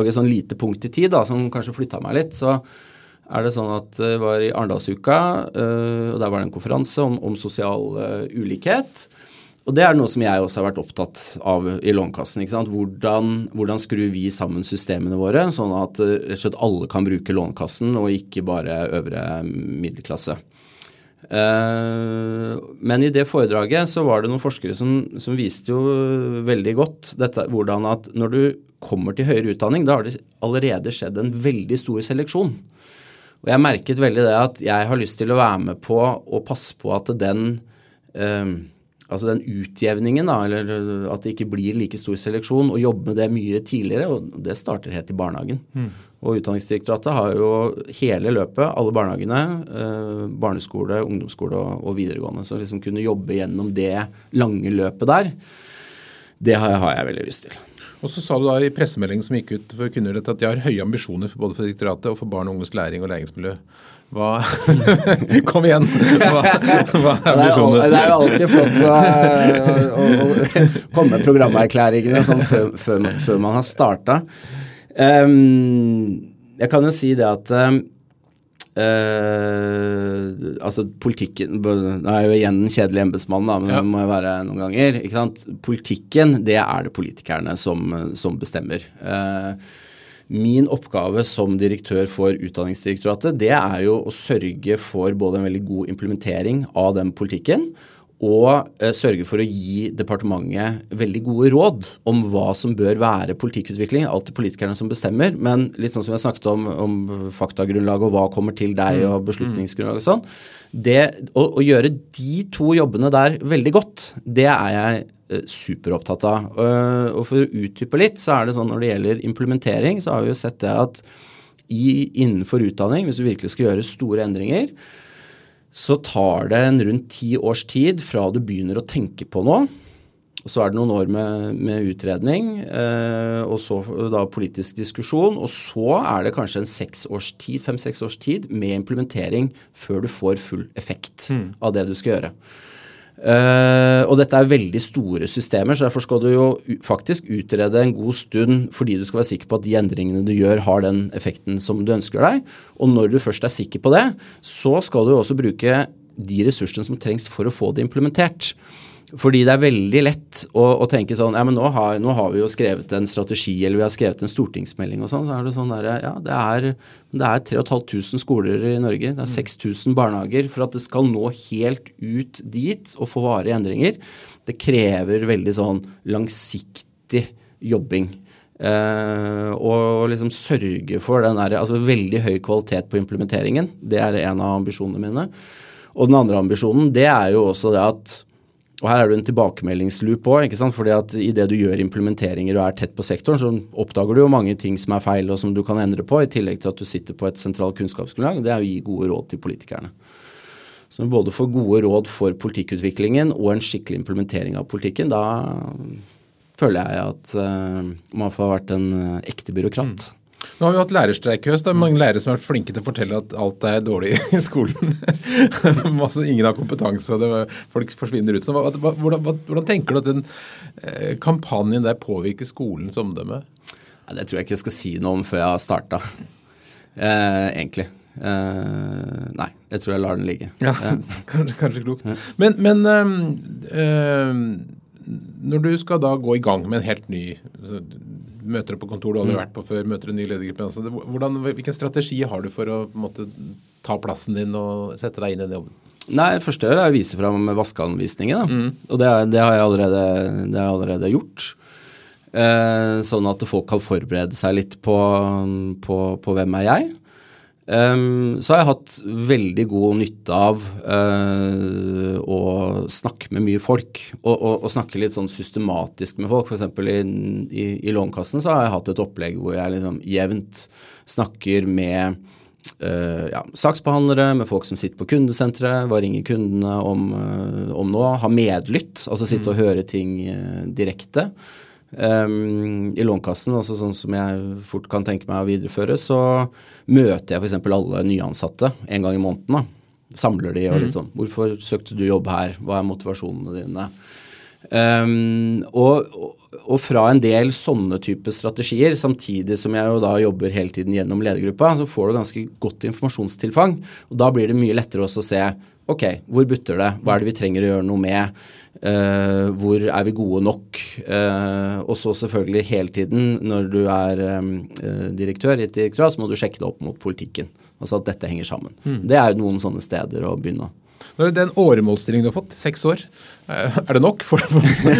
S2: og et sånn lite punkt i tid da, som kanskje flytta meg litt, så er det sånn at det var i Arendalsuka, øh, og der var det en konferanse om, om sosial uh, ulikhet. Og det er noe som jeg også har vært opptatt av i Lånekassen. ikke sant? Hvordan, hvordan skrur vi sammen systemene våre, sånn at rett og slett alle kan bruke Lånekassen, og ikke bare øvre middelklasse. Men i det foredraget så var det noen forskere som, som viste jo veldig godt dette, hvordan at når du kommer til høyere utdanning, da har det allerede skjedd en veldig stor seleksjon. Og jeg merket veldig det at jeg har lyst til å være med på og passe på at den eh, altså den utjevningen, da, eller at det ikke blir like stor seleksjon, og jobbe med det mye tidligere. og Det starter helt i barnehagen. Mm. Og Utdanningsdirektoratet har jo hele løpet, alle barnehagene, eh, barneskole, ungdomsskole og, og, videregående. Så liksom kunne jobbe gjennom det lange løpet der, det har jeg, har jeg veldig lyst til.
S1: Og så sa du da i pressemeldingen som gikk ut for kunngjøret at de har høye ambisjoner for både for direktoratet og for barn og unges læring og læringsmiljø. Hva Kom igjen! Hva, hva er ambisjoner?
S2: Det er jo alltid flott å, å, å komme med programerklæringene sånn før, før, før, man har starta. Um, jeg kan jo si det at um, Uh, altså politikken Nå er jeg jo igjen en kjedelig embetsmann, men ja. det må jeg være noen ganger. ikke sant? Politikken, det er det politikerne som, som bestemmer. Uh, min oppgave som direktør for Utdanningsdirektoratet, det er jo å sørge for både en veldig god implementering av den politikken, og eh, sørge for å gi departementet veldig gode råd om hva som bør være politikkutvikling. Alltid politikerne som bestemmer, men litt sånn som vi har snakket om, om faktagrunnlag og hva kommer til deg mm. og beslutningsgrunnlag og sånn. Det, å, å, gjøre de to jobbene der veldig godt, det er jeg eh, superopptatt av. Uh, og for å utdype litt, så er det sånn når det gjelder implementering, så har vi jo sett det at i, innenfor utdanning, hvis du virkelig skal gjøre store endringer, så tar det en rundt ti års tid fra du begynner å tenke på noe, og så er det noen år med, med utredning, eh, og så da politisk diskusjon. Og så er det kanskje en seks års tid, fem-seks års tid med implementering før du får full effekt mm. av det du skal gjøre. Uh, og dette er veldig store systemer, så derfor skal du jo faktisk utrede en god stund fordi du skal være sikker på at de endringene du gjør, har den effekten som du ønsker deg. Og når du først er sikker på det, så skal du også bruke de ressursene som trengs for å få det implementert. Fordi det er veldig lett å, å tenke sånn Ja, men nå har, nå har, vi jo skrevet en strategi, eller vi har skrevet en stortingsmelding og sånn. Så er det sånn der, ja, det er, det er 3500 skoler i Norge. Det er 6000 barnehager. For at det skal nå helt ut dit og få varige endringer, det krever veldig sånn langsiktig jobbing. Uh, og liksom sørge for den der, altså veldig høy kvalitet på implementeringen. Det er en av ambisjonene mine. Og den andre ambisjonen, det er jo også det at og her er det en tilbakemeldingsloop òg. fordi at idet du gjør implementeringer og er tett på sektoren, så oppdager du jo mange ting som er feil og som du kan endre på, i tillegg til at du sitter på et sentralt kunnskapsgrunnlag. Det er å gi gode råd til politikerne. Så når du både får gode råd for politikkutviklingen og en skikkelig implementering av politikken, da føler jeg at uh, man får vært en uh, ekte byråkrat.
S1: Nå har vi hatt lærerstreik i høst. Det er mange lærere som har vært flinke til å fortelle at alt er dårlig i skolen. Masse, ingen har kompetanse, og det, folk forsvinner ut. Så hva, hvordan, hvordan, tenker du at den eh, kampanjen der påvirker skolens omdømme?
S2: Ja, det tror jeg ikke jeg skal si noe om før jeg har starta, eh, egentlig. Eh, nei, jeg tror jeg lar den ligge.
S1: Ja, kanskje, kanskje, klokt. Men, men øh, når du skal da gå i gang med en helt ny møter på kontor du aldri har mm. vært på før, møter en ny ledergruppe. Altså, hvordan, hvilken strategi har du for å måte, ta plassen din og sette deg inn i den jobben?
S2: Nei, første er å vise fram vaskeanvisningen. Mm. Og det, det, har jeg allerede, det har jeg allerede gjort. Eh, sånn at folk kan forberede seg litt på, på, på hvem er jeg. Um, så har jeg hatt veldig god nytte av uh, å snakke med mye folk. Og, og, og, snakke litt sånn systematisk med folk. F.eks. I, i, i Lånekassen så har jeg hatt et opplegg hvor jeg liksom jevnt snakker med uh, ja, saksbehandlere, med folk som sitter på kundesenteret, hva ringer kundene om, uh, om nå. Ha medlytt, altså sitte og mm. høre ting direkte. Um, I Lånkassen, også sånn som jeg fort kan tenke meg å videreføre, så møter jeg f.eks. alle nyansatte en gang i måneden. da. Samler de og litt mm. sånn 'Hvorfor søkte du jobb her? Hva er motivasjonene dine?' Um, og, og, fra en del sånne type strategier, samtidig som jeg jo da jobber hele tiden gjennom ledergruppa, så får du ganske godt informasjonstilfang. Og da blir det mye lettere også å se ok, hvor butter det? Hva er det vi trenger å gjøre noe med? Uh, hvor er vi gode nok? Uh, og så selvfølgelig hele tiden, når du er um, direktør i et direktorat, så må du sjekke det opp mot politikken. Altså at dette henger sammen. Mm. Det er jo noen sånne steder å begynne.
S1: Når det er en åremålsstilling du har fått, seks år, er det nok? Får,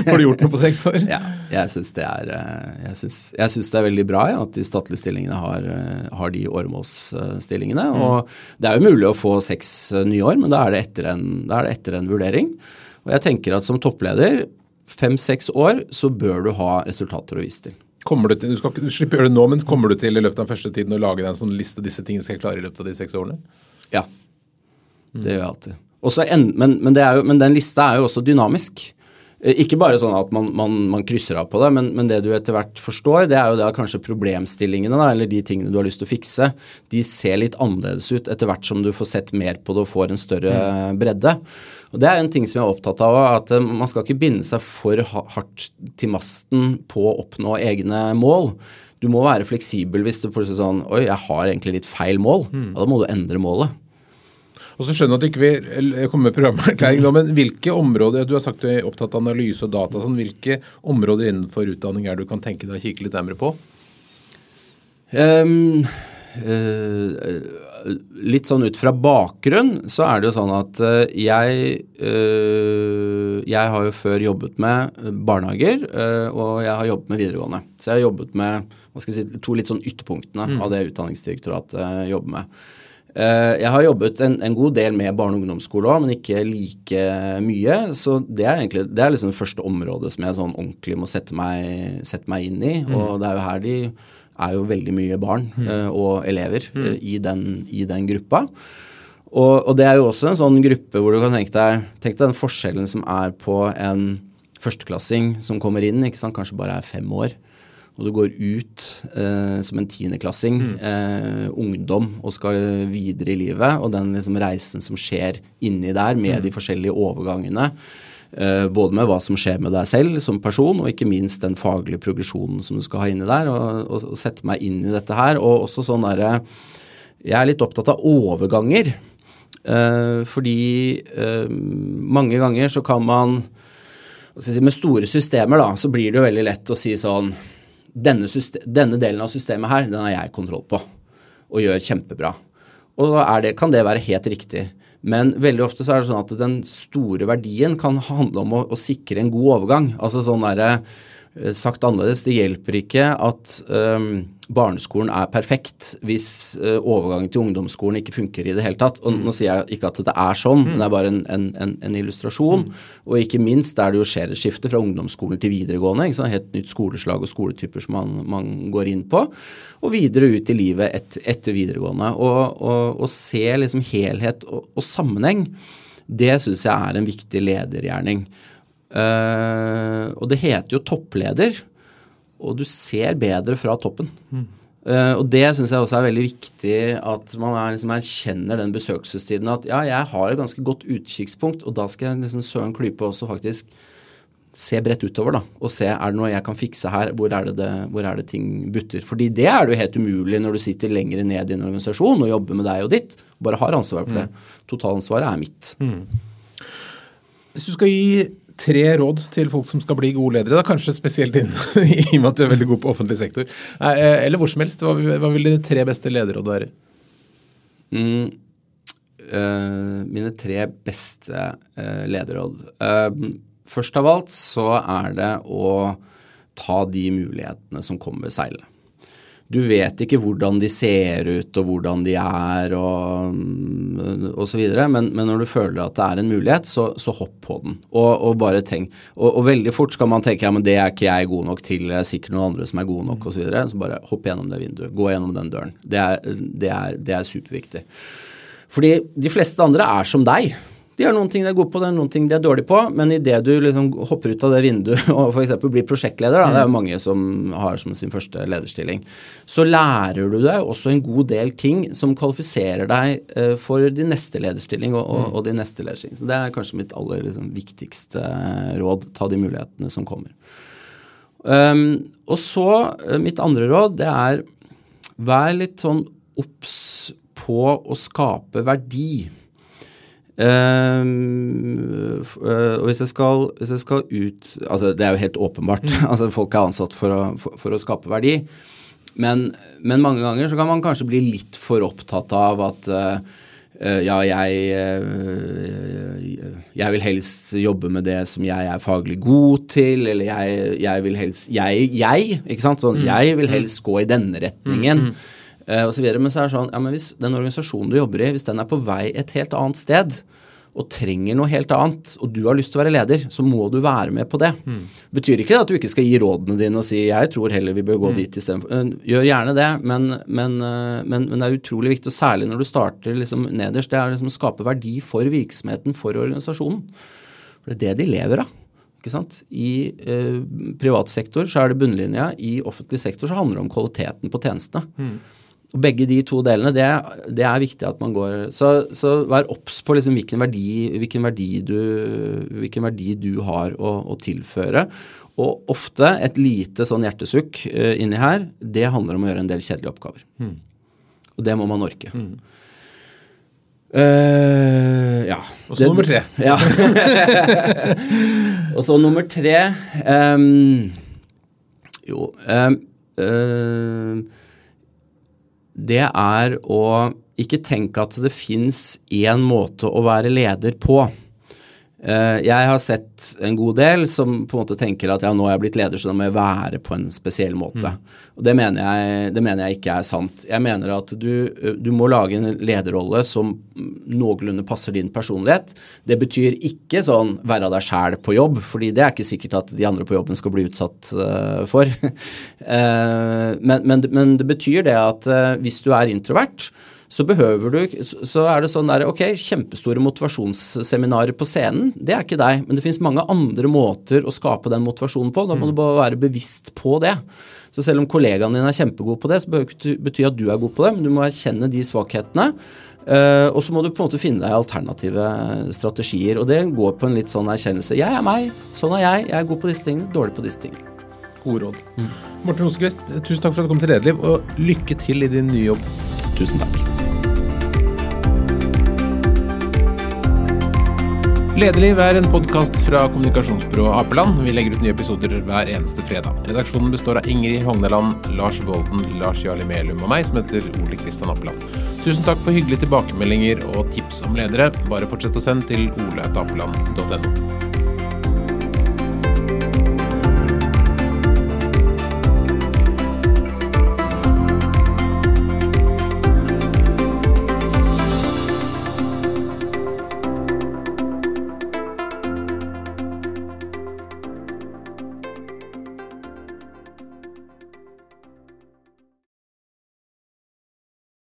S1: du gjort noe på seks år?
S2: Ja, jeg syns det, det, er veldig bra ja, at de statlige stillingene har, har de åremålsstillingene. Mm. Og det er jo mulig å få seks nye år, men da er det etter en, det etter en vurdering. Og jeg tenker at som toppleder, fem-seks år, så bør du ha resultater å vise til.
S1: Kommer du til, du skal ikke slippe å gjøre det nå, men kommer du til i løpet av den første tiden å lage deg en sånn liste disse tingene skal klare i løpet av de seks årene?
S2: Ja. Det gjør jeg alltid. En, men, men, jo, men, den lista er jo også dynamisk. Eh, ikke bare sånn at man, man, man krysser av på det, men, men, det du etter hvert forstår, det er jo det at kanskje problemstillingene, da, eller de tingene du har lyst til å fikse, de ser litt annerledes ut etter hvert som du får sett mer på det og får en større mm. bredde. Og Det er en ting som jeg er opptatt av, at eh, man skal ikke binde seg for hardt til masten på å oppnå egne mål. Du må være fleksibel hvis du plutselig sånn Oi, jeg har egentlig litt feil mål. Mm. Da må du endre målet.
S1: Og så skjønner jeg at ikke vil komme med programerklæring nå, men hvilke områder Du har sagt du er opptatt av analyse og data. Sånn, hvilke områder innenfor utdanning er det du kan tenke deg å kikke litt nærmere på? Um,
S2: uh, litt sånn ut fra bakgrunn så er det jo sånn at uh, jeg uh, Jeg har jo før jobbet med barnehager, og jeg har jobbet med videregående. Så jeg har jobbet med si, to litt sånn ytterpunktene mm. av det Utdanningsdirektoratet jobber med. Eh, jeg har jobbet en, en, god del med barne- og ungdomsskole òg, men ikke like mye. Så det er egentlig det er liksom det første området som jeg sånn ordentlig må sette meg, sette meg inn i. Mm. Og det er jo her de er jo veldig mye barn mm. uh, og elever mm. i, den, i, den, gruppa. Og, og, det er jo også en sånn gruppe hvor du kan tenke deg, tenk deg den forskjellen som er på en førsteklassing som kommer inn, ikke sant, kanskje bare er fem år og du går ut eh, som en tiendeklassing, mm. eh, ungdom, og skal videre i livet, og den liksom, reisen som skjer inni der med mm. de forskjellige overgangene, eh, både med hva som skjer med deg selv som person, og ikke minst den faglige progresjonen som du skal ha inni der, og, og, og sette meg inn i dette her. Og også sånn derre Jeg er litt opptatt av overganger, eh, fordi eh, mange ganger så kan man med store systemer da, så blir det jo veldig lett å si sånn denne, denne, delen av systemet her, den har jeg kontroll på og gjør kjempebra. Og det, kan det være helt riktig. Men veldig ofte så er det sånn at den store verdien kan handle om å, å sikre en god overgang. Altså sånn derre Eh, sagt annerledes, det hjelper ikke at um, barneskolen er perfekt hvis uh, overgangen til ungdomsskolen ikke funker i det hele tatt. Og mm. Nå sier jeg ikke at det er sånn, mm. men det er bare en, en, en, en illustrasjon. Mm. Og ikke minst der det jo skjer et skifte fra ungdomsskolen til videregående. Ikke sant? Helt nytt skoleslag og skoletyper som man, man, går inn på. Og videre ut i livet et, etter videregående. Og, og, og, se liksom helhet og, og sammenheng, det syns jeg er en viktig ledergjerning. Uh, og det heter jo toppleder, og du ser bedre fra toppen. Mm. Uh, og det syns jeg også er veldig viktig at man er, liksom, erkjenner den besøkelsestiden. At ja, jeg har et ganske godt utkikkspunkt, og da skal jeg liksom søren klype også faktisk se bredt utover da, og se er det noe jeg kan fikse her, hvor er, det, det, hvor er det ting butter. Fordi det er det jo helt umulig når du sitter lenger ned i en organisasjon og jobber med deg og ditt, og bare har ansvar for mm. det. Totalansvaret er mitt. Mm.
S1: Hvis du skal gi tre råd til folk som skal bli gode ledere, da, kanskje spesielt din, i og med at du er veldig god på offentlig sektor, eh, eller hvor som helst. Hva, hva vil dine tre beste lederråd være?
S2: Mm, uh, mine tre beste uh, lederråd. Først av alt så er det å ta de mulighetene som kommer seilende du vet ikke hvordan de ser ut og hvordan de er og, og så videre, men, men, når du føler at det er en mulighet, så, så hopp på den. Og, og bare tenk. Og, og, veldig fort skal man tenke ja, men det er ikke jeg god nok til, det er sikkert noen andre som er gode nok osv. Så, videre. så bare hopp gjennom det vinduet. Gå gjennom den døren. Det er, det er, det er superviktig. Fordi de fleste andre er som deg. De har noen ting de er gode på, det er noen ting de er dårlige på, men idet du liksom hopper ut av det vinduet og f.eks. blir prosjektleder, da, det er jo mange som har som sin første lederstilling, så lærer du deg også en god del ting som kvalifiserer deg uh, for din neste lederstilling og, og, og din neste lederstilling. Så det er kanskje mitt aller liksom, viktigste råd. Ta de mulighetene som kommer. Um, og så, uh, mitt andre råd, det er vær litt sånn obs på å skape verdi. Uh, og hvis jeg, skal, hvis jeg, skal, ut altså Det er jo helt åpenbart. Mm. altså Folk er ansatt for å, for, for å skape verdi. Men, men, mange ganger så kan man kanskje bli litt for opptatt av at uh, ja, jeg, jeg vil helst jobbe med det som jeg er faglig god til, eller jeg, jeg vil helst Jeg, jeg, ikke sant? Sånn, mm. jeg vil helst gå i denne retningen. Mm, mm så videre. Men så er det sånn ja, men hvis den organisasjonen du jobber i, hvis den er på vei et helt annet sted, og trenger noe helt annet, og du har lyst til å være leder, så må du være med på det. Mm. Betyr ikke det at du ikke skal gi rådene dine og si 'jeg tror heller vi bør gå mm. dit istedenfor'. Eh, gjør gjerne det, men, men, eh, men, men, det er utrolig viktig, og særlig når du starter liksom nederst, det er liksom å skape verdi for virksomheten, for organisasjonen. For det er det de lever av. Ikke sant? I eh, privat sektor så er det bunnlinja, i offentlig sektor så handler det om kvaliteten på tjenestene. Mm. Og Begge de to delene, det, det, er viktig at man går Så, så vær obs på liksom hvilken, verdi, hvilken, verdi du, hvilken, verdi du, har å, å, tilføre. Og ofte et lite sånn hjertesukk uh, inni her, det handler om å gjøre en del kjedelige oppgaver. Mm. Og det må man orke. Mm. Uh, ja.
S1: Og så nummer tre.
S2: Ja. og så nummer tre um, Jo um, uh, det er å ikke tenke at det fins én måte å være leder på. Eh, jeg har sett en god del som på en måte tenker at ja, nå er jeg blitt leder, så da må jeg være på en spesiell måte. Mm. Og det mener, jeg, det mener, jeg, ikke er sant. Jeg mener at du, du, må lage en lederrolle som noenlunde passer din personlighet. Det betyr ikke sånn være deg sjæl på jobb, fordi det er ikke sikkert at de andre på jobben skal bli utsatt uh, for. men, men, men, det betyr det at hvis du er introvert, så behøver du Så er det sånn der Ok, kjempestore motivasjonsseminarer på scenen, det er ikke deg. Men det fins mange andre måter å skape den motivasjonen på. Da må du bare være bevisst på det. Så selv om kollegaene dine er kjempegod på det, så behøver det ikke bety at du er god på det, men du må erkjenne de svakhetene. Uh, og så må du på en måte finne deg alternative strategier. Og det går på en litt sånn erkjennelse. Jeg er meg, sånn er jeg. Jeg er god på disse tingene, dårlig på disse tingene.
S1: Gode råd. Mm. Morten Rosekvist, tusen takk for at du kom til Lederliv, og lykke til i din nye jobb.
S2: Tusen takk.
S1: Lederliv er en podkast fra kommunikasjonsbyrået Apeland. Vi legger ut nye episoder hver eneste fredag. Redaksjonen består av Ingrid Hogneland, Lars Bolten, Lars Jarli Melum og meg, som heter Ole Kristian Apeland. Tusen takk for hyggelige tilbakemeldinger og tips om ledere. Bare fortsett å sende til oleetapeland.no.